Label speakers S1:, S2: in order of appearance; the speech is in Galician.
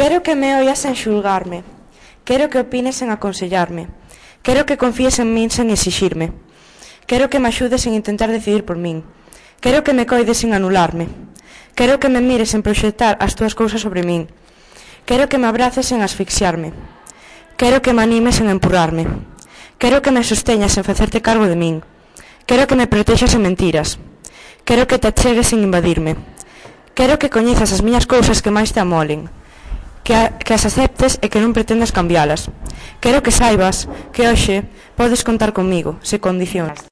S1: Quero que me oias sen xulgarme. Quero que opines sen aconsellarme. Quero que confíes en min sen exixirme. Quero que me axudes en intentar decidir por min. Quero que me coides sen anularme. Quero que me mires en proxectar as túas cousas sobre min. Quero que me abraces en asfixiarme. Quero que me animes en empurrarme. Quero que me sosteñas en facerte cargo de min. Quero que me protexas en mentiras. Quero que te achegues sen invadirme. Quero que coñezas as miñas cousas que máis te amolen que, a, que as aceptes e que non pretendas cambialas. Quero que saibas que hoxe podes contar comigo, se condicionas.